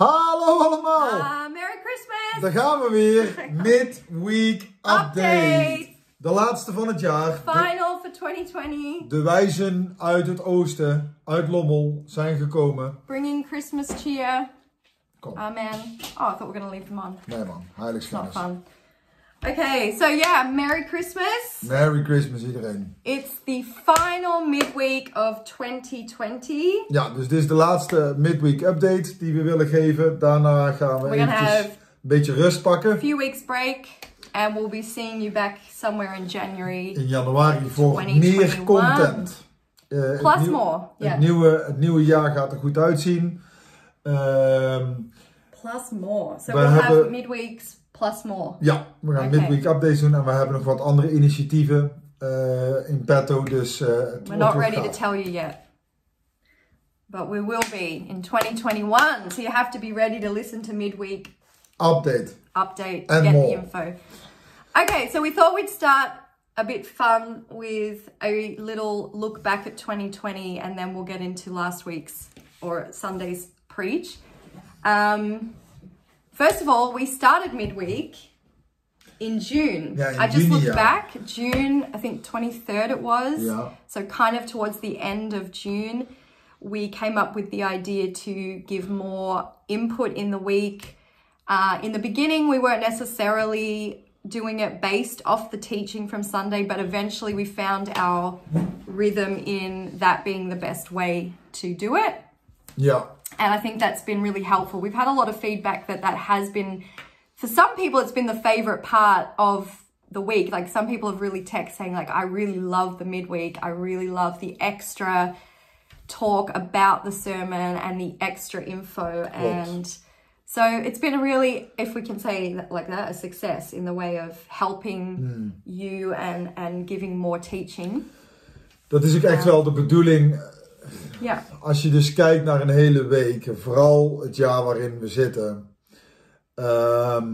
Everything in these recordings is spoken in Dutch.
Hallo allemaal! Uh, Merry Christmas! Daar gaan we weer. Midweek update. Update. De laatste van het jaar. Final for 2020. de wijzen uit het oosten, uit Lommel, zijn gekomen. Bringing Christmas cheer. Kom. Amen. Oh, I thought we were going to leave them on. Nee man, heilig not fun. Okay, so yeah, Merry Christmas. Merry Christmas iedereen. It's the final midweek of 2020. Ja, dus dit is de laatste midweek update die we willen geven. Daarna gaan we eventjes have- een beetje rust pakken. few weeks break, and we'll be seeing you back somewhere in January. In januari voor 2021. meer content. Eh, Plus nieuw- more, yeah. Het, nieuwe, het nieuwe jaar gaat er goed uitzien. Ehm, Plus more. So We we'll have midweeks plus more. ja, we gaan Oké. midweek updates doen en we hebben nog wat andere initiatieven eh, in petto. Dus het We're not ready to tell you yet. But we will be in 2021. So you have to be ready to listen to midweek Update. update And get more. the info. Okay, so we thought we'd start a bit fun with a little look back at 2020 and then we'll get into last week's or Sunday's preach. Um, first of all, we started midweek in June. Yeah, in I just June, looked yeah. back. June, I think 23rd it was. Yeah. So kind of towards the end of June, we came up with the idea to give more input in the week. Uh, in the beginning, we weren't necessarily doing it based off the teaching from Sunday, but eventually we found our rhythm in that being the best way to do it. Ja, And I think that's been really helpful. We've had a lot of feedback that that has been, for some people, it's been the favorite part of the week. Like some people have really text saying, like, I really love the midweek. I really love the extra talk about the sermon and the extra info. And so it's been a really, if we can say that, like that, a success in the way of helping hmm. you and, and giving more teaching. dat is ook echt wel de bedoeling. Yeah. Als je dus kijkt naar een hele week, vooral het jaar waarin we zitten. ehm,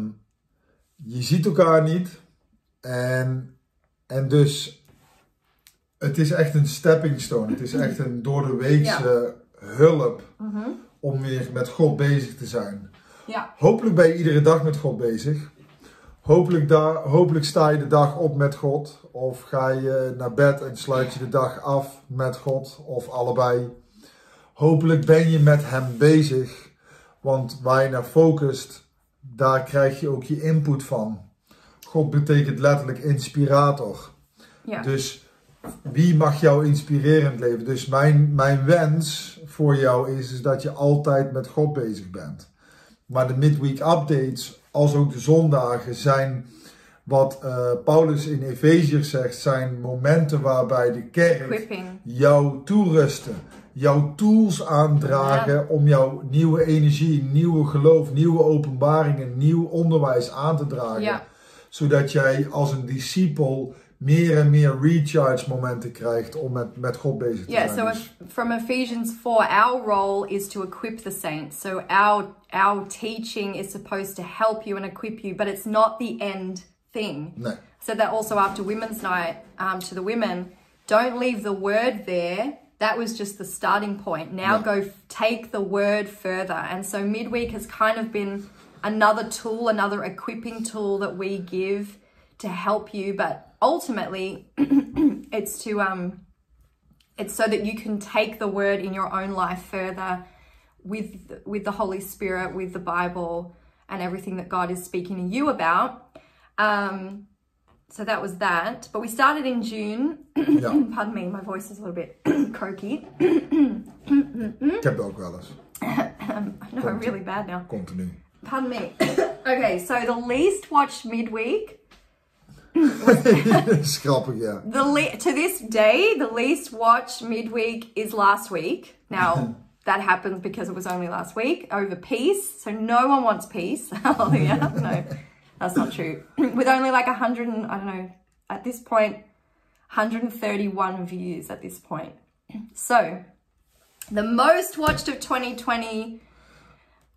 je ziet elkaar niet. En, en dus, het is echt een stepping stone. Het is echt een door de weekse hulp om weer met God bezig te zijn. Yeah. Hopelijk ben je iedere dag met God bezig. Hopelijk, daar, hopelijk sta je de dag op met God. Of ga je naar bed en sluit je de dag af met God. Of allebei. Hopelijk ben je met Hem bezig. Want waar je naar focust, daar krijg je ook je input van. God betekent letterlijk inspirator. Yeah. Dus wie mag jou inspireren in het leven? Dus mijn, mijn wens voor jou is, is dat je altijd met God bezig bent. Maar de midweek updates, als ook de zondagen, zijn wat eh, Paulus in Efeziërs zegt, zijn momenten waarbij de kerk jou toerusten. Jouw tools aandragen om jouw nieuwe energie, nieuwe geloof, nieuwe openbaringen, nieuw onderwijs aan te dragen. Ja. Zodat jij als een discipel meer en meer recharge momenten krijgt om met, met God bezig te Yeah, zijn. so if, from Ephesians 4, our role is to equip the saints. So our our teaching is supposed to help you and equip you, but it's not the end thing. I said that also after Women's Night um, to the women. Don't leave the word there. That was just the starting point. Now Yeah. go f- take the word further. And so midweek has kind of been another tool, another equipping tool that we give to help you. But ultimately, it's to um, it's so that you can take the word in your own life further with with the Holy Spirit, with the Bible, and everything that God is speaking to you about. Um, so that was that. But we started in June. Ja, Pardon me, my voice is a little bit croaky. ik heb het ook wel eens. No, really bad now. Continu. Pardon me. okay, so the least watched midweek. Yeah. The le- to this day, the least watched midweek is last week. Now that happens because it was only last week over peace. So no one wants peace. Oh, Hallelujah. no, that's not true. With only like 100, and, I don't know, at this point, 131 views at this point. So the most watched of 2020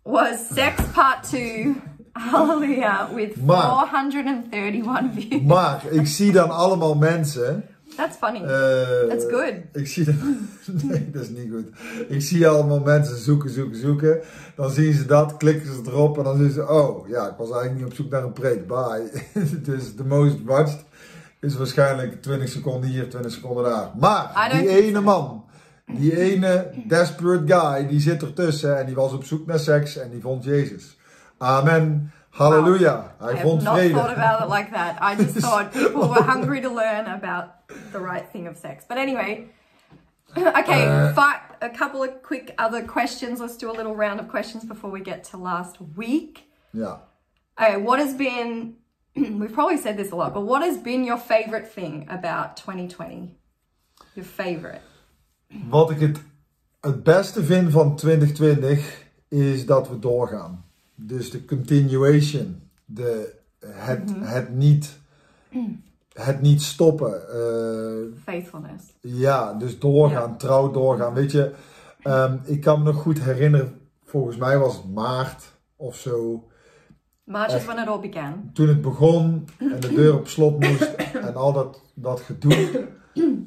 was Sex Part 2 Halleluja, with 431 views. Maar ik zie dan allemaal mensen. That's funny. Uh, That's good. Ik zie dan, nee, dat is niet goed. Ik zie allemaal mensen zoeken, zoeken, zoeken. Dan zien ze dat, klikken ze erop en dan zien ze, oh ja, ik was eigenlijk niet op zoek naar een preek. Bye. dus de most watched is waarschijnlijk 20 seconden hier, 20 seconden daar. Maar die ene man, die ene desperate guy, die zit ertussen en die was op zoek naar seks en die vond Jezus. Amen. Halleluja. I Hij have not vrede. thought about it like that. I just thought people were hungry to learn about the right thing of sex. But anyway, okay, Uh, fi- a couple of quick other questions. Let's do a little round of questions before we get to last week. Yeah. Okay, what has been, we've probably said this a lot, but what has been your favorite thing about 2020? Your favorite? Wat ik het, het beste vind van 2020 is dat we doorgaan. Dus de continuation, de, het, het, niet, het niet stoppen. eh, Faithfulness. ja, dus doorgaan, trouw doorgaan. Weet je, ehm, ik kan me nog goed herinneren, volgens mij was het maart of zo. March is when it all began. Toen het begon en de deur op slot moest en al dat, dat gedoe.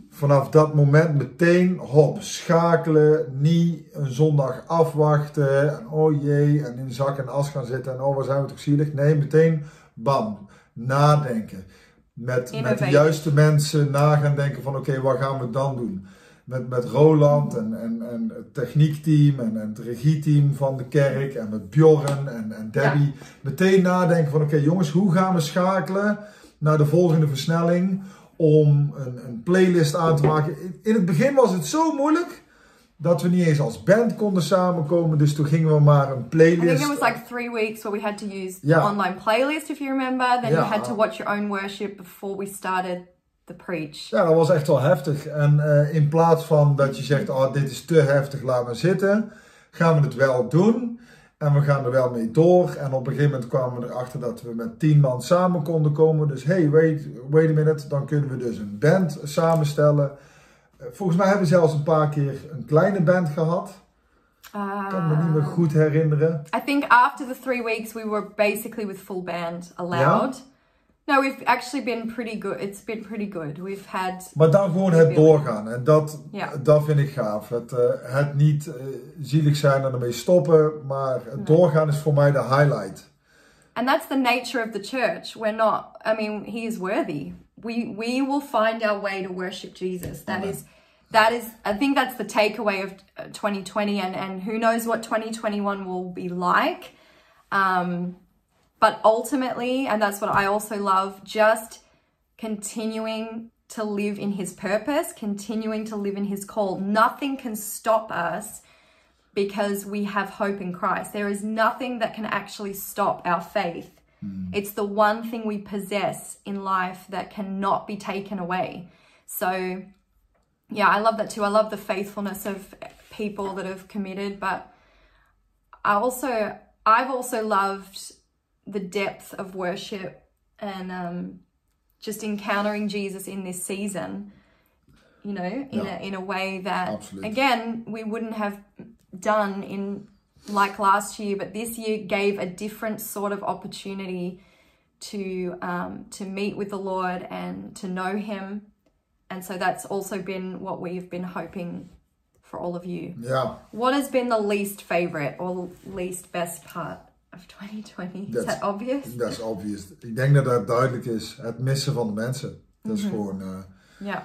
Vanaf dat moment meteen, hop, schakelen, niet een zondag afwachten. En oh jee, en in zak en as gaan zitten en oh, waar zijn we toch zielig. Nee, meteen, bam, nadenken. Met, met de juiste mensen na gaan denken van oké, wat gaan we dan doen? Met, met Roland en, en, en het techniekteam en, en het regieteam van de kerk en met Bjorn en, en Debbie. Meteen nadenken van oké jongens, hoe gaan we schakelen naar de volgende versnelling om een, een playlist aan te maken. In- het begin was het zo moeilijk dat we niet eens als band konden samenkomen. Dus toen gingen we maar een I think playlist. it was like three weeks where we had to use the Yeah. online playlist, if you remember. Then you had to watch your own worship before we started the preach. Ja, dat was echt wel heftig. En eh, in plaats van dat je zegt, oh, dit is te heftig, laat maar zitten, gaan we het wel doen. En we gaan er wel mee door. En op een gegeven moment kwamen we erachter dat we met tien man samen konden komen. Dus hey, wait, wait a minute, dan kunnen we dus een band samenstellen. Eh, Volgens mij hebben we zelfs een paar keer een kleine band gehad. Ik kan me niet meer Uh, goed herinneren. I think after the three weeks, we were basically with full band allowed. No, we've actually been pretty good. It's been pretty good. We've had Maar dan gewoon het doorgaan. En dat, Ja. dat vind ik gaaf. Het, eh, het niet eh, zielig zijn en ermee stoppen. Maar het doorgaan is voor mij de highlight. And that's the nature of the church. We're not, I mean, he is worthy. We we will find our way to worship Jesus. That Amen. is that is I think that's the takeaway of uh, 2020 and and who knows what 2021 will be like. Um but ultimately, and that's what I also love, just continuing to live in his purpose, continuing to live in his call. Nothing can stop us because we have hope in Christ. There is nothing that can actually stop our faith. Hmm. It's the one thing we possess in life that cannot be taken away. So, yeah, I love that too. I love the faithfulness of people that have committed, but I also, I've also loved the depth of worship and um, just encountering Jesus in this season. You know, in Yeah. a in a way that Absolutely. again we wouldn't have done in like last year, but this year gave a different sort of opportunity to um, to meet with the Lord and to know Him, and so that's also been what we've been hoping for all of you. Yeah. What has been the least favorite or least best part of 2020? Is That's- that obvious? dat is obvious. Ik denk dat dat duidelijk is. Het missen van de mensen. Dat is gewoon... eh, Yeah.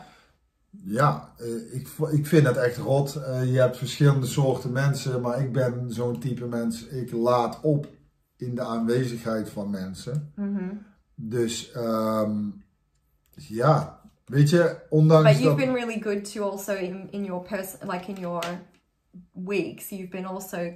Ja, eh, ik, ik vind het echt rot. Eh, je hebt verschillende soorten mensen, maar ik ben zo'n type mens. Ik laat op in de aanwezigheid van mensen. Dus ehm, ja, weet je, ondanks But you've dat... been really good to also in, in your person, like in your weeks, you've been also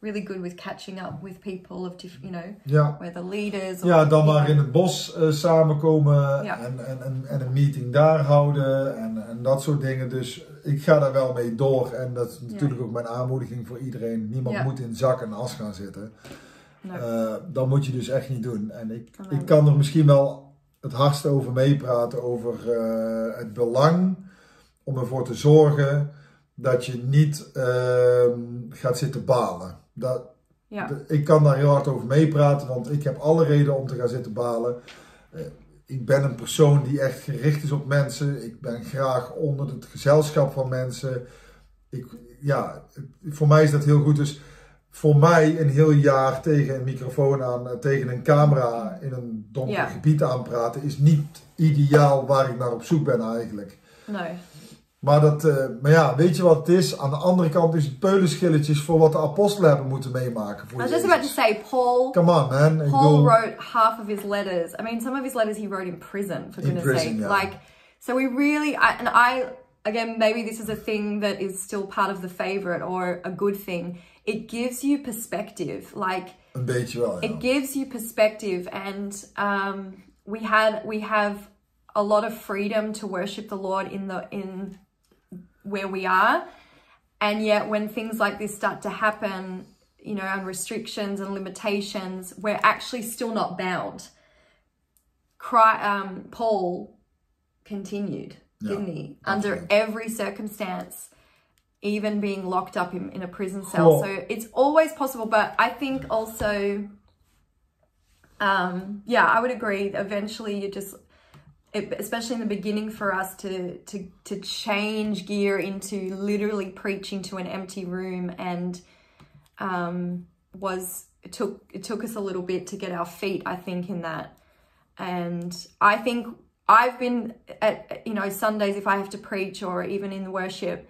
really good with catching up with people of different, you know, Ja, whether leaders or ja, dan maar in het bos eh, samenkomen Ja. en, en, en, en een meeting daar houden en, en dat soort dingen. Dus ik ga daar wel mee door. En dat is natuurlijk ook mijn aanmoediging voor iedereen. Niemand moet in zak en as gaan zitten. No. Eh, dat moet je dus echt niet doen. En ik, ik kan er misschien wel het hardst over meepraten, over eh, het belang om ervoor te zorgen dat je niet ehm, gaat zitten balen. Dat, de- ik kan daar heel hard over meepraten, want ik heb alle reden om te gaan zitten balen. Eh, ik ben een persoon die echt gericht is op mensen. Ik ben graag onder het gezelschap van mensen. Ik, ja, voor mij is dat heel goed. Dus voor mij een heel jaar tegen een microfoon aan, eh, tegen een camera in een donker Ja. gebied aanpraten is niet ideaal waar ik naar op zoek ben eigenlijk. No. Maar, dat, eh, maar ja, weet je wat het is? Aan de andere kant is het peulenschilletjes voor wat de apostelen hebben moeten meemaken. Voor I was just about to say, Paul. Come on, man. Paul bedoel- wrote half of his letters. I mean, some of his letters he wrote in prison, for In goodness prison, sake. yeah. Like, so we really, I, and I, again, maybe this is a thing that is still part of the favorite or a good thing. It gives you perspective. Like, Een beetje wel, ja. it gives you perspective and um, we had we have a lot of freedom to worship the lord in the in where we are and yet when things like this start to happen you know and restrictions and limitations we're actually still not bound Cry, um, paul continued didn't he under every circumstance even being locked up in, in a prison cell. Cool. So it's always possible, but I think also, um, yeah, I would agree. Eventually, you just, it, especially in the beginning, for us to to to change gear into literally preaching to an empty room and um, was it took it took us a little bit to get our feet. I think in that, and I think I've been at you know Sundays if I have to preach or even in the worship.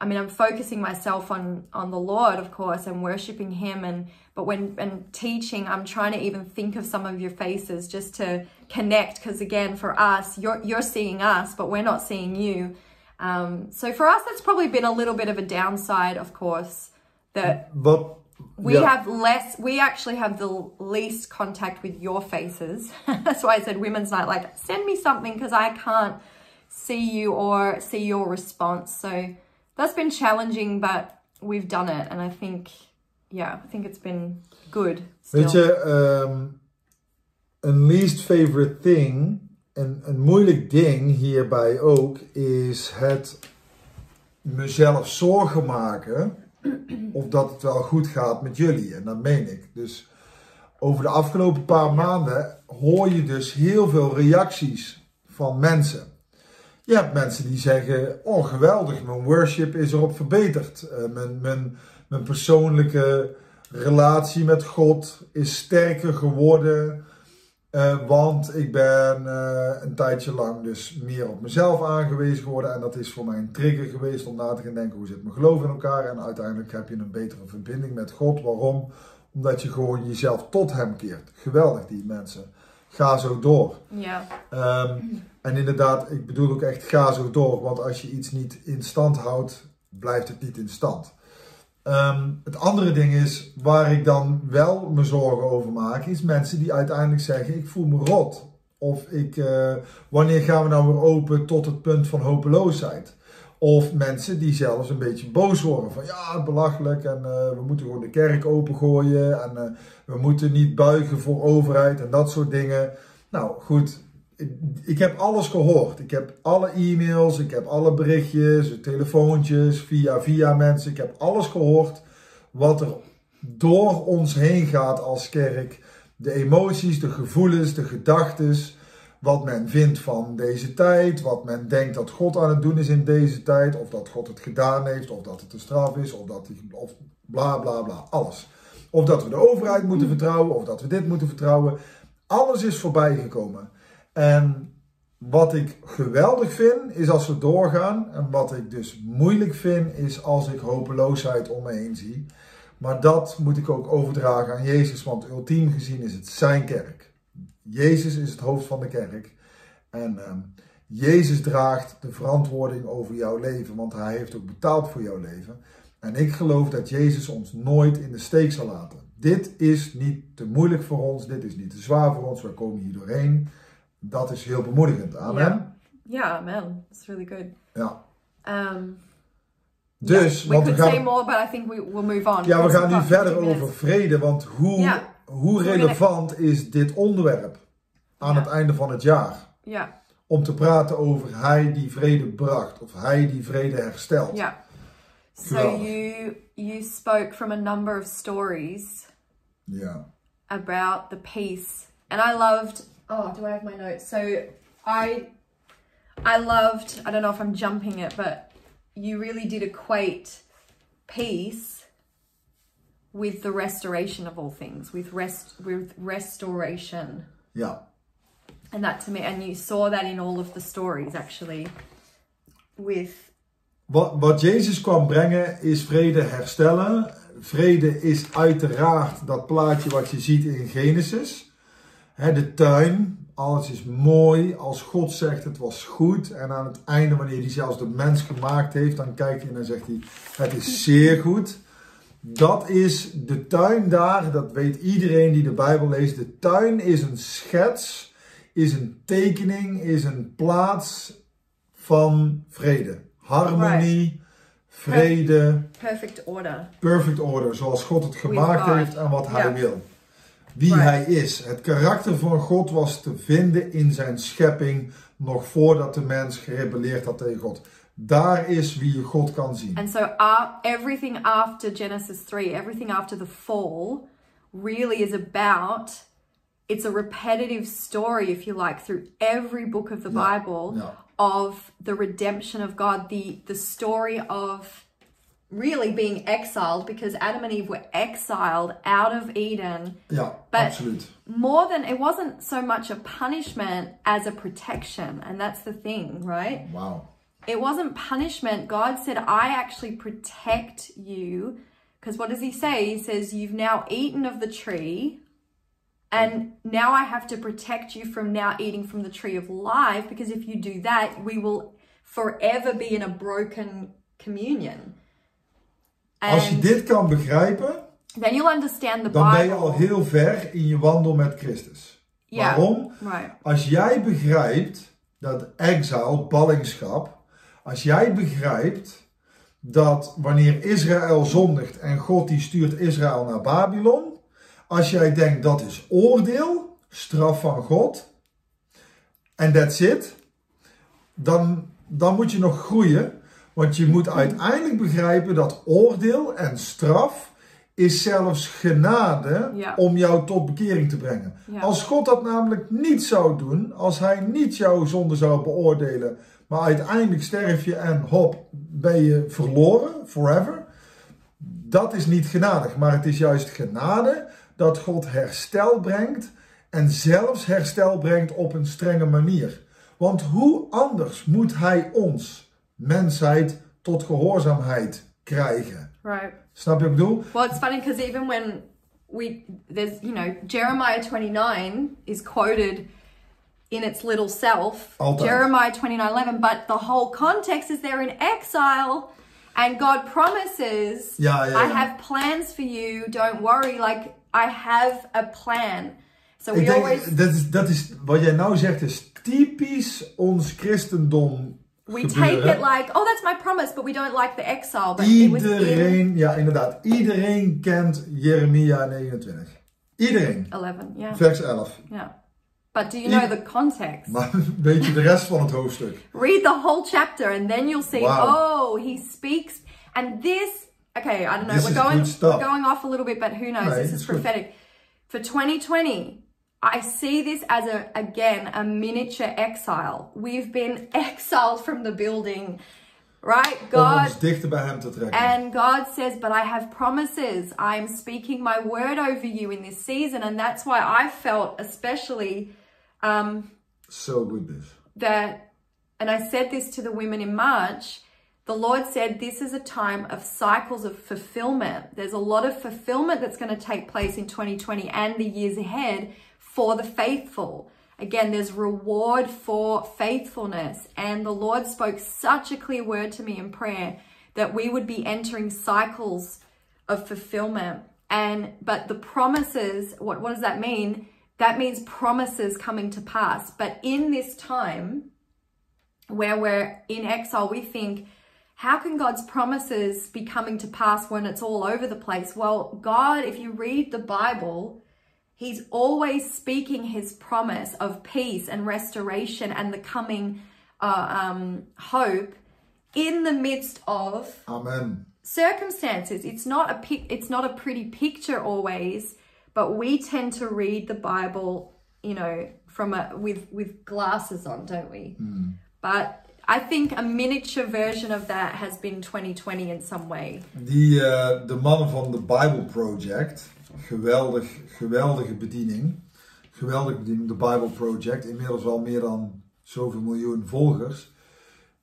I mean, I'm focusing myself on on the Lord, of course, and worshiping Him. And but when and teaching, I'm trying to even think of some of your faces just to connect. Because again, for us, you're you're seeing us, but we're not seeing you. Um, so for us, that's probably been a little bit of a downside, of course. That Wat, we ja. have less. We actually have the least contact with your faces. that's why I said women's night. Like, send me something because I can't see you or see your response. So that's been challenging, but we've done it, and I think, yeah, I think it's been good. Still. Weet je, ehm, een least favorite thing, een, een moeilijk ding hierbij ook, is het mezelf zorgen maken of dat het wel goed gaat met jullie. En dat meen ik. Dus over de afgelopen paar maanden hoor je dus heel veel reacties van mensen. Je hebt mensen die zeggen: Oh, geweldig, mijn worship is erop verbeterd. Eh, mijn, mijn, mijn persoonlijke relatie met God is sterker geworden. eh, want ik ben eh, een tijdje lang dus meer op mezelf aangewezen geworden. En dat is voor mij een trigger geweest om na te gaan denken: hoe zit mijn geloof in elkaar? En uiteindelijk heb je een betere verbinding met God. Waarom? Omdat je gewoon jezelf tot Hem keert. Geweldig, die mensen. Ga zo door. yeah, Ehm, en inderdaad, ik bedoel ook echt ga zo door, want als je iets niet in stand houdt, blijft het niet in stand. Ehm, het andere ding is, waar ik dan wel me zorgen over maak, is mensen die uiteindelijk zeggen, ik voel me rot. Of ik, eh, wanneer gaan we nou weer open tot het punt van hopeloosheid? Of mensen die zelfs een beetje boos worden van ja, belachelijk en eh, we moeten gewoon de kerk opengooien en eh, we moeten niet buigen voor overheid en dat soort dingen. Nou goed, ik, heb alles gehoord. Ik heb alle e-mails, ik heb alle berichtjes, telefoontjes, via via mensen. Ik heb alles gehoord wat er door ons heen gaat als kerk. De emoties, de gevoelens, de gedachtes. Wat men vindt van deze tijd. Wat men denkt dat God aan het doen is in deze tijd. Of dat God het gedaan heeft. Of dat het een straf is. Of dat hij, of bla bla bla. Alles. Of dat we de overheid moeten vertrouwen. Of dat we dit moeten vertrouwen. Alles is voorbij gekomen. En wat ik geweldig vind, is als we doorgaan. En wat ik dus moeilijk vind, is als ik hopeloosheid om me heen zie. Maar dat moet ik ook overdragen aan Jezus, want ultiem gezien is het zijn kerk. Jezus is het hoofd van de kerk. En ehm, Jezus draagt de verantwoording over jouw leven, want hij heeft ook betaald voor jouw leven. En ik geloof dat Jezus ons nooit in de steek zal laten. Dit is niet te moeilijk voor ons, dit is niet te zwaar voor ons, we komen hier doorheen. Dat is heel bemoedigend. Amen. Yeah. yeah, man, it's really good. Ja. Um, Dus, yeah, we want we could say gaan, more, but I think we will move on. ja, we gaan nu verder 15 over vrede, want hoe, Ja. hoe relevant is dit onderwerp aan Ja. het einde van het jaar? Yeah, Om te praten over hij die vrede bracht of hij die vrede herstelt. yeah. So you you spoke from a number of stories Ja. about the peace, and I loved oh, do I have my notes? So I I loved, I don't know if I'm jumping it, but you really did equate peace with the restoration of all things, with rest with restoration. Yeah. And that to me and you saw that in all of the stories actually with Wat, wat Jezus kwam brengen is vrede herstellen. Vrede is uiteraard dat plaatje wat je ziet in Genesis. Hè, de tuin, alles is mooi. Als God zegt het was goed. En aan het einde, wanneer hij zelfs de mens gemaakt heeft, dan kijkt hij en dan zegt hij het is zeer goed. Dat is de tuin daar, dat weet iedereen die de Bijbel leest. De tuin is een schets, is een tekening, is een plaats van vrede. Harmonie, vrede, perfect order. perfect order, zoals God het gemaakt heeft en wat hij wil. Wie Right. hij is. Het karakter van God was te vinden in zijn schepping nog voordat de mens gerebelleerd had tegen God. Daar is wie je God kan zien. And so uh, everything after Genesis 3, everything after the fall, really is about it's a repetitive story, if you like, through every book of the Yeah, Bible yeah. of the redemption of God, the the story of really being exiled because Adam and Eve were exiled out of Eden. Ja, But- absoluut. More than it wasn't so much a punishment as a protection, and that's the thing, right? Wow. it wasn't punishment. God said, I actually protect you. Because what does he say? He says, You've now eaten of the tree, and now I have to protect you from now eating from the tree of life. Because if you do that, we will forever be in a broken communion. Als je dit kan begrijpen, then you'll understand the dan ben je al heel ver in je wandel met Christus. Waarom? Right. Als jij begrijpt dat exile, ballingschap, als jij begrijpt dat wanneer Israël zondigt en God die stuurt Israël naar Babylon, als jij denkt dat is oordeel, straf van God, en that's it, dan, dan moet je nog groeien. Want je moet uiteindelijk begrijpen dat oordeel en straf is zelfs genade Ja. om jou tot bekering te brengen. Ja. Als God dat namelijk niet zou doen, als hij niet jouw zonde zou beoordelen, maar uiteindelijk sterf je en hop, ben je verloren, forever. Dat is niet genadig, maar het is juist genade dat God herstel brengt en zelfs herstel brengt op een strenge manier. Want hoe anders moet hij ons, mensheid, tot gehoorzaamheid krijgen? Right. Snap je wat ik bedoel? Well, it's funny because even when we there's you know Jeremiah 29 is quoted in its little self, Altijd. Jeremiah 29:11, but the whole context is they're in exile and God promises Ja, ja, I have plans for you, don't worry, like I have a plan. So we Ik denk, always dat, is, dat is, wat jij nou zegt is typisch ons christendom we take it like, oh that's my promise, but we don't like the exile. But it was in Iedereen, ja inderdaad, iedereen kent Jeremia 29. Iedereen. 11, yeah. Vers 11. Yeah. But do you know the context? Maar weet je de rest van het hoofdstuk? read the whole chapter and then you'll see Wow. oh he speaks and this okay i don't know This we're going good we're going off a little bit but who knows No, this is good. prophetic for 2020 i see this as a again a miniature exile we've been exiled from the building right god dichter bij hem te trekken. and God says, But I have promises. I'm speaking my word over you in this season. And that's why I felt, especially, um, So good dus. that, and I said this to the women in March, the Lord said this is a time of cycles of fulfillment. There's a lot of fulfillment that's going to take place in 2020 and the years ahead for the faithful. Again, there's reward for faithfulness. And the Lord spoke such a clear word to me in prayer that we would be entering cycles of fulfillment. And but the promises, what, what does that mean? That means promises coming to pass. But in this time, where we're in exile, we think, how can God's promises be coming to pass when it's all over the place? Well, God, if you read the Bible, He's always speaking His promise of peace and restoration and the coming uh, um, hope in the midst of Amen. circumstances. It's not a pic- it's not a pretty picture always, but we tend to read the Bible you know, from a with with glasses on, don't we? Hmm. But I think a miniature version of that has been 2020 in some way. Die, eh, de mannen van de Bible Project, geweldig, geweldige bediening. Geweldige bediening, de Bible Project. Inmiddels al meer dan zoveel miljoen volgers.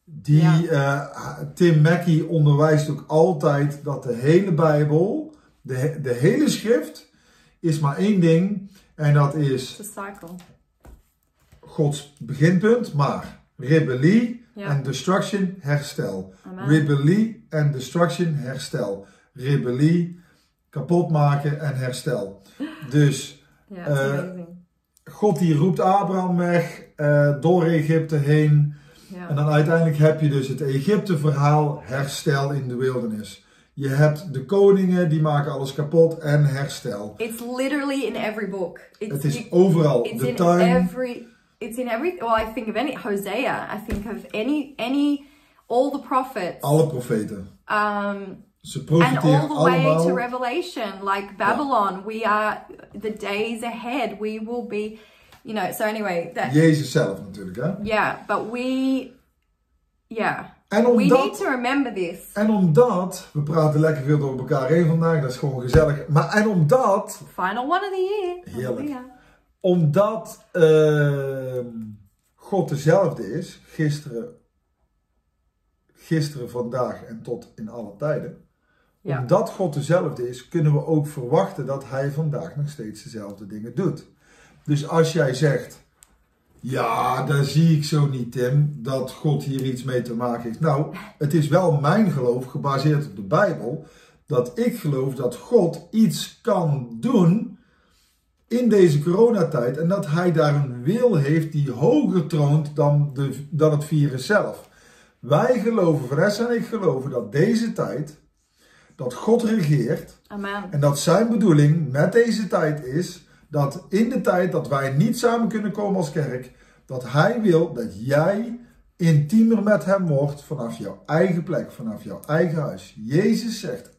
Die, eh, Tim Mackey onderwijst ook altijd dat de hele Bijbel, de, de hele schrift, is maar één ding. En dat is cycle. Gods beginpunt, maar rebellie Ja. en destruction, herstel. Amen. Rebellie en destruction, herstel. Rebellie, kapot maken en herstel. Dus Uh, amazing. God die roept Abraham weg eh, door Egypte heen. En dan uiteindelijk heb je dus het Egypte-verhaal, herstel in de wildernis. Je hebt de koningen, die maken alles kapot en herstel. It's literally in every book. It's, Het is you- overal. it's De in tuin, every. It's in every. Well, I think of any Hosea. I think of any any all the prophets. alle profeten. Um, Ze and profiteren all the way to. Revelation, like Babylon, we are the days ahead. We will be, you know. So anyway, that Jezus zelf natuurlijk, hè? yeah, but we, yeah, En we need omdat, to remember this. en omdat, we praten lekker veel door elkaar heen vandaag, dat is gewoon gezellig. Maar en omdat, Final one of the year. Heerlijk. Omdat ehm, God dezelfde is, gisteren, gisteren, vandaag en tot in alle tijden. Ja. Omdat God dezelfde is, kunnen we ook verwachten dat Hij vandaag nog steeds dezelfde dingen doet. Dus als jij zegt, ja, daar zie ik zo niet, Tim, dat God hier iets mee te maken heeft. Nou, het is wel mijn geloof, gebaseerd op de Bijbel, dat ik geloof dat God iets kan doen in deze coronatijd en dat Hij daar een wil heeft die hoger troont dan, de, dan het virus zelf. Wij geloven, Vanessa en ik geloven dat deze tijd, dat God regeert, Amen. en dat zijn bedoeling met deze tijd is dat in de tijd dat wij niet samen kunnen komen als kerk, dat Hij wil dat jij intiemer met Hem wordt vanaf jouw eigen plek, vanaf jouw eigen huis. Jezus zegt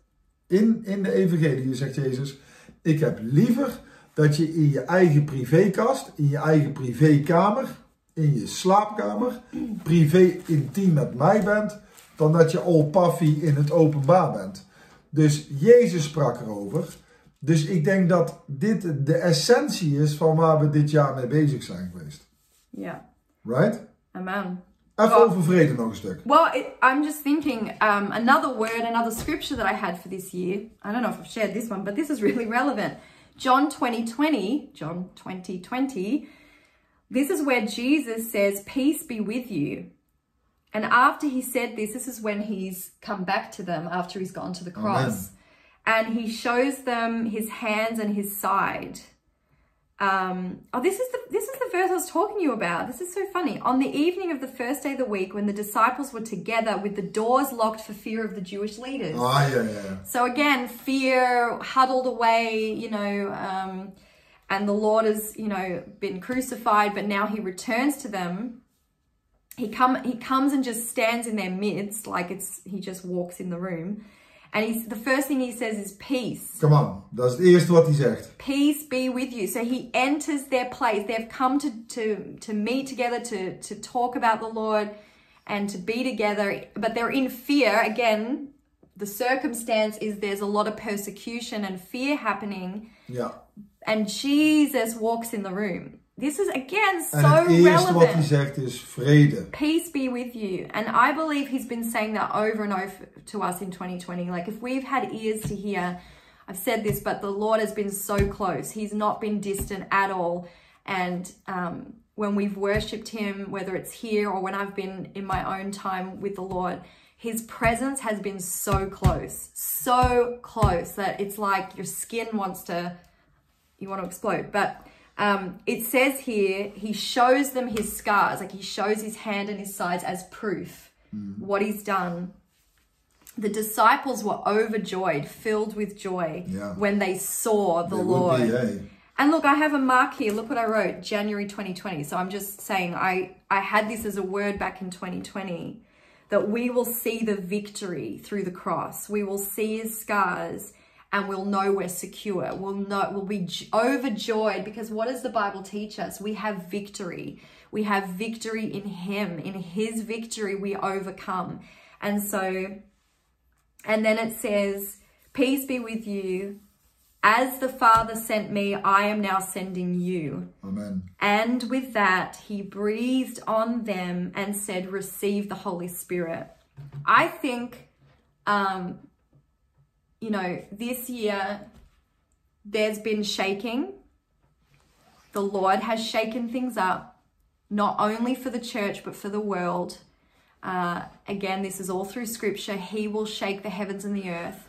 in, in de Evangelie, zegt Jezus, ik heb liever dat je in je eigen privékast, in je eigen privékamer, in je slaapkamer, privé intiem met mij bent, dan dat je all puffy in het openbaar bent. Dus Jezus sprak erover. Dus ik denk dat dit de essentie is van waar we dit jaar mee bezig zijn geweest. Yeah. Right? Amen. Even Well- over vrede nog een stuk. Well, it, I'm just thinking um, another word, another scripture that I had for this year. I don't know if I've shared this one, but this is really relevant. John 2020, John 2020. This is where Jesus says, Peace be with you. And after he said this, this is when he's come back to them after he's gone to the cross. And he shows them his hands and his side. Um, oh, this is the this is the verse I was talking to you about. This is so funny. On the evening of the first day of the week, when the disciples were together with the doors locked for fear of the Jewish leaders. Ah ja, ja, ja. So again, fear huddled away, you know, um, and the Lord has, you know, been crucified, but now he returns to them. He come he comes and just stands in their midst, like it's he just walks in the room. And he's the first thing he says is peace. Come on, dat is het eerste wat hij zegt. Peace be with you. So he enters their place. They've come to to to meet together to to talk about the Lord and to be together, but they're in fear again. The circumstance is there's a lot of persecution and fear happening, Ja. and Jesus walks in the room. This is again so En het eerste wat hij relevant. zegt is vrede. Peace be with you. And I believe he's been saying that over and over to us in 2020. Like, if we've had ears to hear, I've said this, but the Lord has been so close. He's not been distant at all. And um, when we've worshipped him, whether it's here or when I've been in my own time with the Lord, his presence has been so close, so close that it's like your skin wants to you want to explode. But um, it says here, he shows them his scars, like he shows his hand and his sides as proof what he's done. The disciples were overjoyed, filled with joy Yeah. when they saw the They Lord. be, hey. And look, I have a mark here. Look what I wrote, January 2020. So I'm just saying I I had this as a word back in 2020 that we will see the victory through the cross. We will see his scars and we'll know we're secure. We'll know we'll be overjoyed because what does the Bible teach us? We have victory. We have victory in him. In his victory we overcome. And so and then it says, "Peace be with you. As the Father sent me, I am now sending you." Amen. And with that, he breathed on them and said, Receive the Holy Spirit. I think, um, you know, this year there's been shaking. The Lord has shaken things up, not only for the church, but for the world. Uh, again, this is all through scripture. He will shake the heavens and the earth.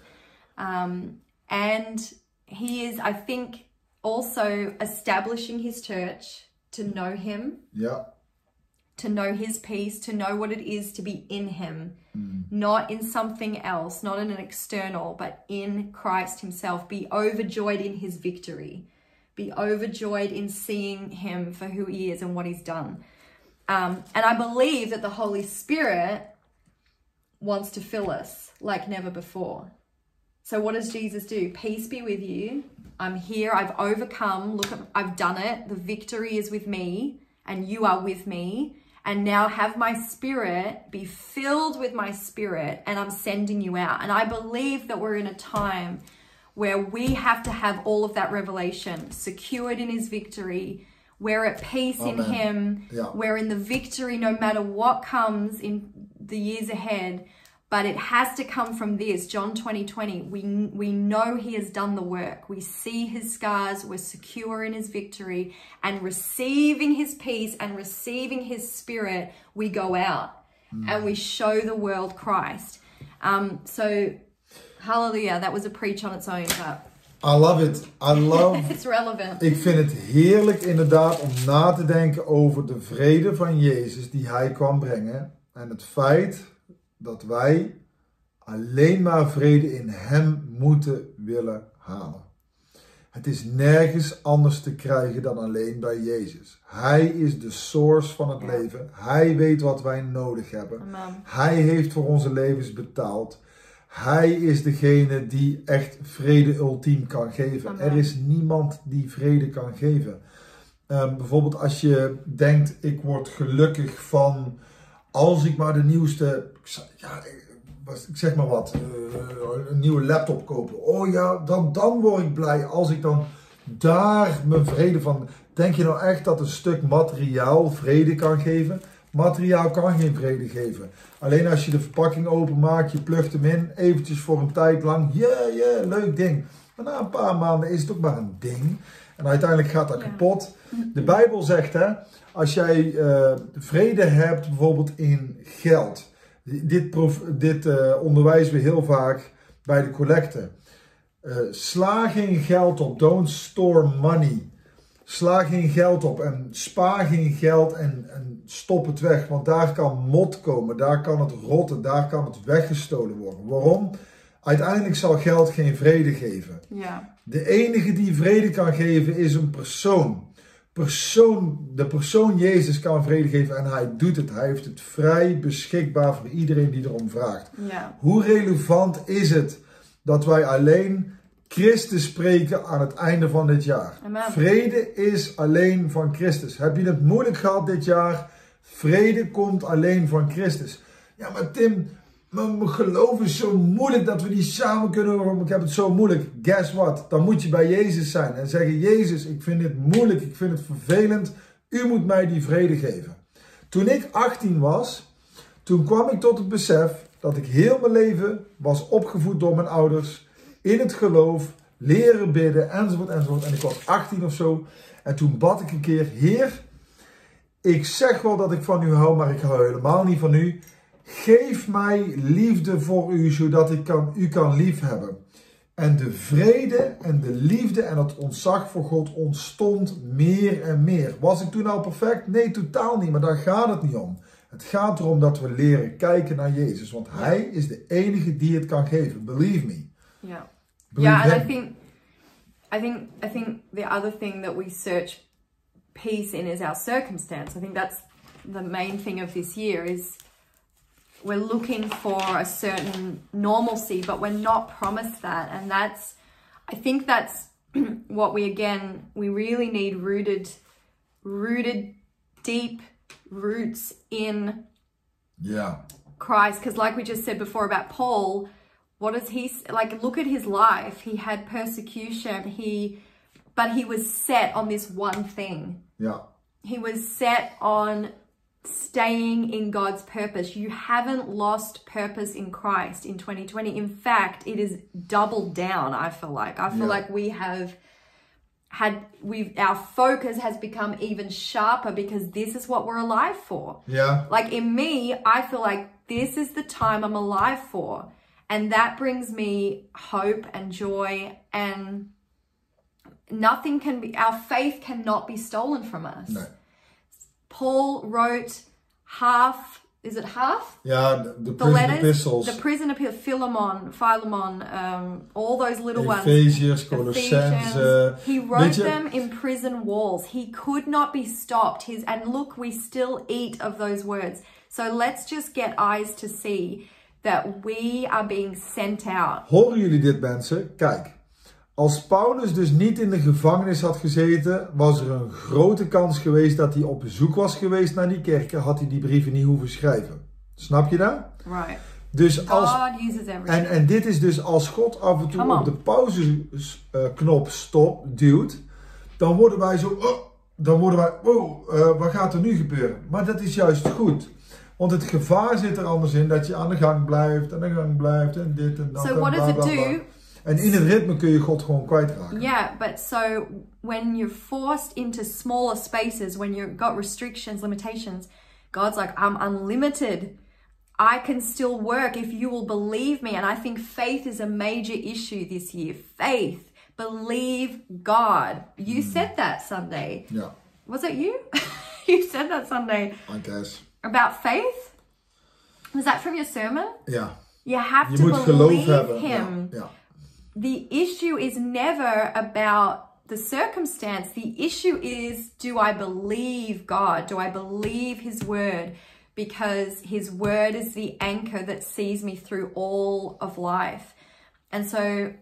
Um, and he is, I think, also establishing his church to know him, Ja, to know his peace, to know what it is to be in him, not in something else, not in an external, but in Christ himself. Be overjoyed in his victory. Be overjoyed in seeing him for who he is and what he's done. Um, and I believe that the Holy Spirit wants to fill us like never before. So what does Jesus do? Peace be with you. I'm here. I've overcome. Look, I've done it. The victory is with me, and you are with me. And now have my spirit be filled with my spirit, and I'm sending you out. And I believe that we're in a time where we have to have all of that revelation secured in his victory. We're at peace in him. Yeah. We're in the victory no matter what comes in the years ahead. But it has to come from this, John 20, 20. We, we know he has done the work. We see his scars. We're secure in his victory. And receiving his peace and receiving his spirit, we go out and we show the world Christ. Um, so, hallelujah. That was a preach on its own, but I love it. I love it's relevant. Ik vind het heerlijk inderdaad om na te denken over de vrede van Jezus die hij kwam brengen. En het feit dat wij alleen maar vrede in hem moeten willen halen. Het is nergens anders te krijgen dan alleen bij Jezus. Hij is de source van het Ja. leven. Hij weet wat wij nodig hebben. Amen. Hij heeft voor onze levens betaald. Hij is degene die echt vrede ultiem kan geven. Amen. Er is niemand die vrede kan geven. Ehm, bijvoorbeeld als je denkt, ik word gelukkig van als ik maar de nieuwste, ja, ik zeg maar wat, eh, een nieuwe laptop kopen. Oh ja, dan, dan word ik blij als ik dan daar mijn vrede van. Denk je nou echt dat een stuk materiaal vrede kan geven? Materiaal kan geen vrede geven. Alleen als je de verpakking openmaakt, je plugt hem in, eventjes voor een tijd lang, ja, ja, leuk ding. Maar na een paar maanden is het ook maar een ding. En uiteindelijk gaat dat Ja. kapot. De Bijbel zegt, hè, als jij eh, vrede hebt, bijvoorbeeld in geld. Dit, dit eh, onderwijzen we heel vaak bij de collecte. Eh, sla geen geld op. Don't store money. Sla geen geld op en spaar geen geld en, en stop het weg. Want daar kan mot komen, daar kan het rotten, daar kan het weggestolen worden. Waarom? Uiteindelijk zal geld geen vrede geven. Ja. De enige die vrede kan geven is een persoon. Persoon. De persoon Jezus kan vrede geven en hij doet het. Hij heeft het vrij beschikbaar voor iedereen die erom vraagt. Ja. Hoe relevant is het dat wij alleen Christus spreken aan het einde van dit jaar? Amen. Vrede is alleen van Christus. Heb je het moeilijk gehad dit jaar? Vrede komt alleen van Christus. Ja, maar Tim, mijn geloof is zo moeilijk dat we die samen kunnen horen. Ik heb het zo moeilijk. Guess what? Dan moet je bij Jezus zijn en zeggen: Jezus, ik vind dit moeilijk, ik vind het vervelend. U moet mij die vrede geven. Toen ik 18 was, toen kwam ik tot het besef dat ik heel mijn leven was opgevoed door mijn ouders in het geloof, leren bidden enzovoort enzovoort. En ik was 18 of zo. En toen bad ik een keer: Heer, ik zeg wel dat ik van u hou, maar ik hou helemaal niet van u. Geef mij liefde voor u, zodat ik kan, u kan liefhebben. En de vrede en de liefde en het ontzag voor God ontstond meer en meer. Was ik toen al perfect? Nee, totaal niet, maar daar gaat het niet om. Het gaat erom dat we leren kijken naar Jezus, want Hij is de enige die het kan geven. Believe me. Yeah. Believe yeah, and I think I think I think the other thing that we search peace in is our circumstance. I think that's the main thing of this year is we're looking for a certain normalcy, but we're not promised that. And that's I think that's what we again we really need rooted rooted deep roots in yeah. Christ. Because like we just said before about Paul what is he like look at his life. He had persecution. He but he was set on this one thing. Yeah. he was set on staying in God's purpose. You haven't lost purpose in Christ in 2020. In fact, it is doubled down, I feel like. I feel Yeah. like we have had we've our focus has become even sharper because this is what we're alive for. Yeah. Like in me, I feel like this is the time I'm alive for. And that brings me hope and joy and nothing can be our faith cannot be stolen from us. Nee. Paul wrote half is it half? Yeah, de The prison letters, epistles. the prison epistles, Philemon, Philemon, um, all those little ones. Ephesians, Colossense. Ephesians. He wrote them in prison walls. He could not be stopped. His and look, we still eat of those words. So let's just get eyes to see that we are being sent out. Horen jullie dit mensen? Kijk, als Paulus dus niet in de gevangenis had gezeten, was er een grote kans geweest dat hij op bezoek was geweest naar die kerken, had hij die brieven niet hoeven schrijven. Snap je dat? Right. Dus als, God uses everything. en, en dit is dus als God af en toe op de pauzeknop stop duwt, dan worden wij zo, oh, dan worden wij, oh, eh, wat gaat er nu gebeuren? Maar dat is juist goed. Want het gevaar zit er anders in dat je aan de gang blijft, aan de gang blijft en dit en dat. so en what does it do? En in het ritme kun je God gewoon kwijtraken. Yeah, but so when you're forced into smaller spaces, when you've got restrictions, limitations, God's like, I'm unlimited. I can still work if you will believe me. And I think faith is a major issue this year. Faith. Believe God. You hmm. said that Sunday. Yeah. Was it you? you said that Sunday I guess. about faith? Was that from your sermon? Yeah. You have je to believe him. Yeah. ja. The issue is never about the circumstance. The issue is do I believe God? Do I believe His word? Because His word is the anchor that sees me through all of life. And so,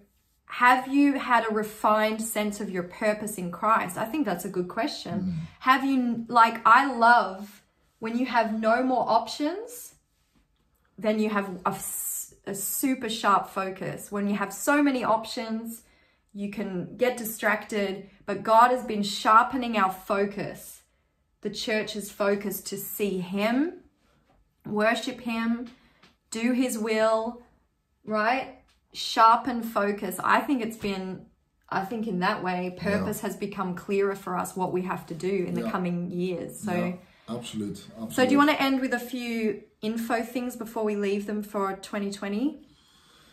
have you had a refined sense of your purpose in Christ? I think that's a good question. Mm. Have you, like, I love when you have no more options then you have a, a super sharp focus. When you have so many options, you can get distracted, but God has been sharpening our focus, the church's focus to see Him, worship Him, do His will, right? Sharpen focus. I think it's been, I think in that way, purpose has become clearer for us what we have to do in the coming years. So. ja, absoluut. So, do you want to end with a few info things before we leave them for 2020?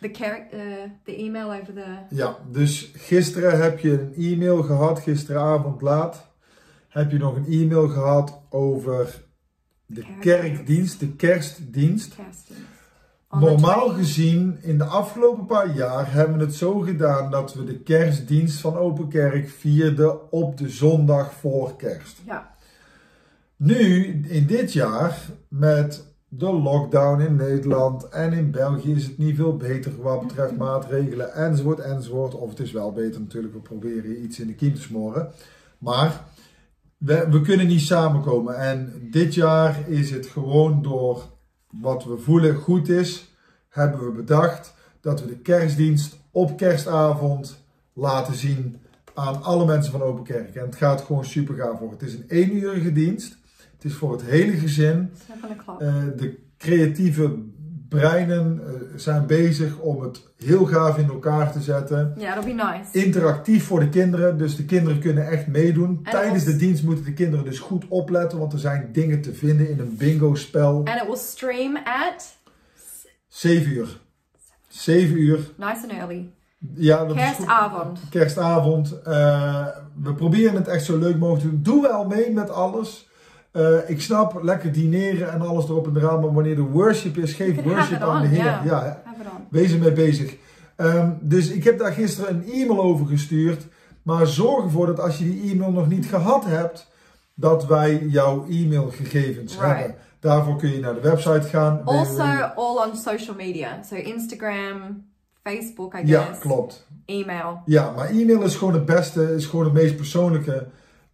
The uh, the email over the Ja, dus gisteren heb je een e-mail gehad, gisteravond laat, heb je nog een e-mail gehad over de Kerk. kerkdienst, de kerstdienst. the Normaal 20 gezien, in de afgelopen paar jaar hebben we het zo gedaan dat we de kerstdienst van Open Kerk vierden op de zondag voor kerst. Ja, Nu, in dit jaar, met de lockdown in Nederland en in België is het niet veel beter wat betreft maatregelen enzovoort enzovoort. Of het is wel beter natuurlijk, we proberen iets in de kiem te smoren. Maar we, we kunnen niet samenkomen. En dit jaar is het gewoon door wat we voelen goed is, hebben we bedacht dat we de kerstdienst op kerstavond laten zien aan alle mensen van Open Kerk. En het gaat gewoon super gaaf worden. Het is een eenurige dienst. Het is voor het hele gezin. 7 o'clock. Eh, de creatieve breinen eh, zijn bezig om het heel gaaf in elkaar te zetten. yeah, it'll be nice. Interactief voor de kinderen, dus de kinderen kunnen echt meedoen. En Tijdens de dienst moeten de kinderen dus goed opletten, want er zijn dingen te vinden in een bingo-spel. And it will stream at 7 uur. 7 uur. nice and early. Ja, dat is. Kerstavond. Kerstavond. Eh, we proberen het echt zo leuk mogelijk te doen. Doe wel mee met alles. Eh, ik snap, lekker dineren en alles erop en eraan. Maar wanneer de worship is, geef worship aan de Heer. Ja, on. wees ermee bezig. Ehm, dus ik heb daar gisteren een e-mail over gestuurd. Maar zorg ervoor dat als je die e-mail nog niet gehad hebt, dat wij jouw e-mailgegevens Right. hebben. Daarvoor kun je naar de website gaan. Also, all on social media. So Instagram, Facebook, I Ja, guess. klopt. Email. Ja, maar e-mail is gewoon het beste, is gewoon het meest persoonlijke.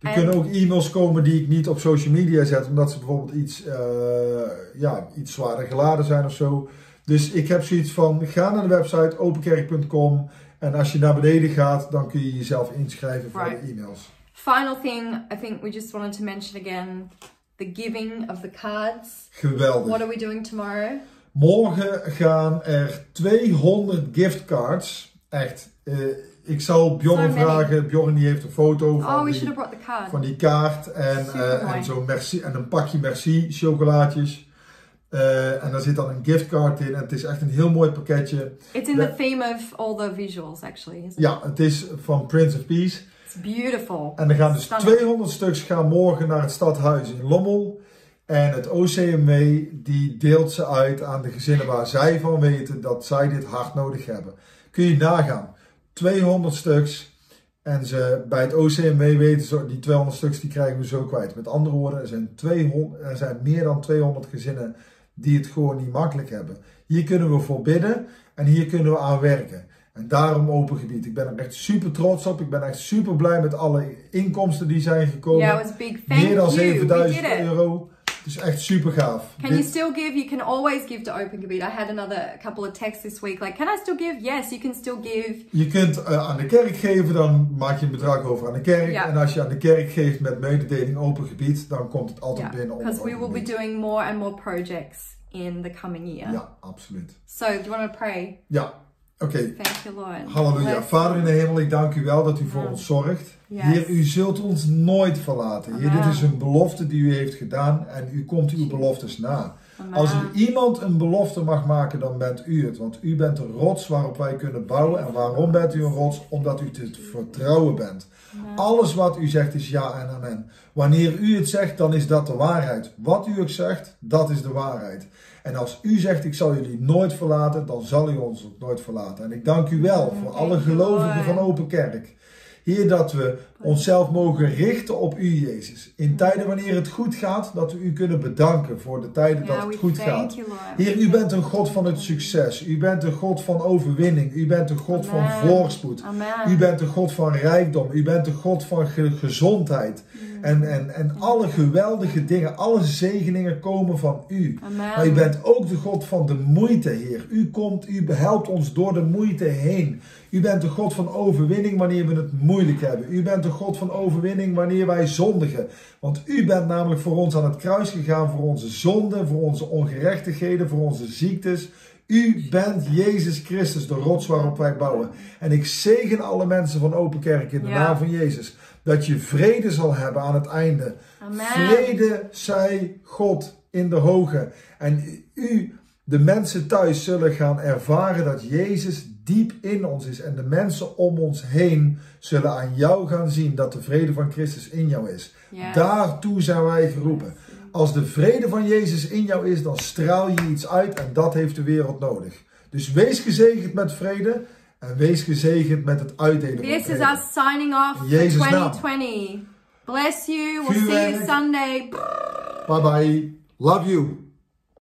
Er En- kunnen ook e-mails komen die ik niet op social media zet, omdat ze bijvoorbeeld iets, eh, ja, iets zwaarder geladen zijn of zo. Dus ik heb zoiets van, ga naar de website openkerk.com en als je naar beneden gaat, dan kun je jezelf inschrijven voor Right. de e-mails. Final thing, I think we just wanted to mention again the giving of the cards. Geweldig. What are we doing tomorrow? Morgen gaan er 200 giftcards. Echt. eh, ik zal Bjorn So vragen. Bjorn die heeft een foto van, Oh, die, van kaart. En, eh, en, zo'n merci, en een pakje merci chocolaatjes. Eh, en daar zit dan een giftcard in. En het is echt een heel mooi pakketje. It's in the theme of all the visuals, actually. Ja, het is van Prince of Peace. It's beautiful. En er gaan dus Stunning. 200 stuks gaan morgen naar het stadhuis in Lommel. En het OCMW die deelt ze uit aan de gezinnen waar zij van weten dat zij dit hard nodig hebben. Kun je nagaan. 200 stuks. En ze, bij het OCMW weten ze, die 200 stuks die krijgen we zo kwijt. Met andere woorden, er zijn, 200, er zijn meer dan 200 gezinnen die het gewoon niet makkelijk hebben. Hier kunnen we voor bidden en hier kunnen we aan werken. En daarom open gebied. Ik ben er echt super trots op. Ik ben echt super blij met alle inkomsten die zijn gekomen. Yeah, big. Thank Meer dan you. We did 7000 it. euro. Het is echt super gaaf. Can you still give? You can always give to Open Gebied. I had another couple of texts this week like, can I still give? Yes, you can still give. Je kunt eh, aan de kerk geven, dan maak je een bedrag over aan de kerk. En als je aan de kerk geeft met mededeling open gebied, dan komt het altijd Yeah, binnen. because we will be doing more and more projects in the coming year. Ja, absoluut. So, do you want to pray? Ja, oké. Lord. Halleluja. Vader in de hemel, ik dank u wel dat u voor ons zorgt. Yes. Heer, u zult ons nooit verlaten. Heer, dit is een belofte die u heeft gedaan en u komt uw beloftes na. Amen. Als er iemand een belofte mag maken, dan bent u het. Want u bent de rots waarop wij kunnen bouwen. En waarom bent u een rots? Omdat u te vertrouwen bent. Alles wat u zegt is ja en amen. Wanneer u het zegt, dan is dat de waarheid. Wat u ook zegt, dat is de waarheid. En als u zegt, ik zal jullie nooit verlaten, dan zal u ons ook nooit verlaten. En ik dank u wel voor alle gelovigen van Open Kerk. Heer, dat we onszelf mogen richten op u, Jezus. In tijden wanneer het goed gaat, dat we u kunnen bedanken voor de tijden dat het goed gaat. Heer, u bent een God van het succes. U bent een God van overwinning. U bent een God van voorspoed. U bent een God van rijkdom. U bent een God van ge- gezondheid. En, en, en alle geweldige dingen, alle zegeningen komen van u. Maar u bent ook de God van de moeite, Heer. U komt, u helpt ons door de moeite heen. U bent de God van overwinning wanneer we het moeilijk hebben. U bent de God van overwinning wanneer wij zondigen. Want u bent namelijk voor ons aan het kruis gegaan voor onze zonden, voor onze ongerechtigheden, voor onze ziektes. U bent Jezus Christus, de rots waarop wij bouwen. En ik zegen alle mensen van Open Kerk in de Ja. naam van Jezus. Dat je vrede zal hebben aan het einde. Amen. Vrede zij God in de hoge. En u, de mensen thuis, zullen gaan ervaren dat Jezus diep in ons is. En de mensen om ons heen zullen aan jou gaan zien dat de vrede van Christus in jou is. Daartoe zijn wij geroepen. Als de vrede van Jezus in jou is, dan straal je iets uit en dat heeft de wereld nodig. Dus wees gezegend met vrede en wees gezegend met het uitdelen van This is vrede. us signing off In Jezus' naam. 2020. Bless you. We'll Vuurwerk. see you Sunday. Bye bye. Love you.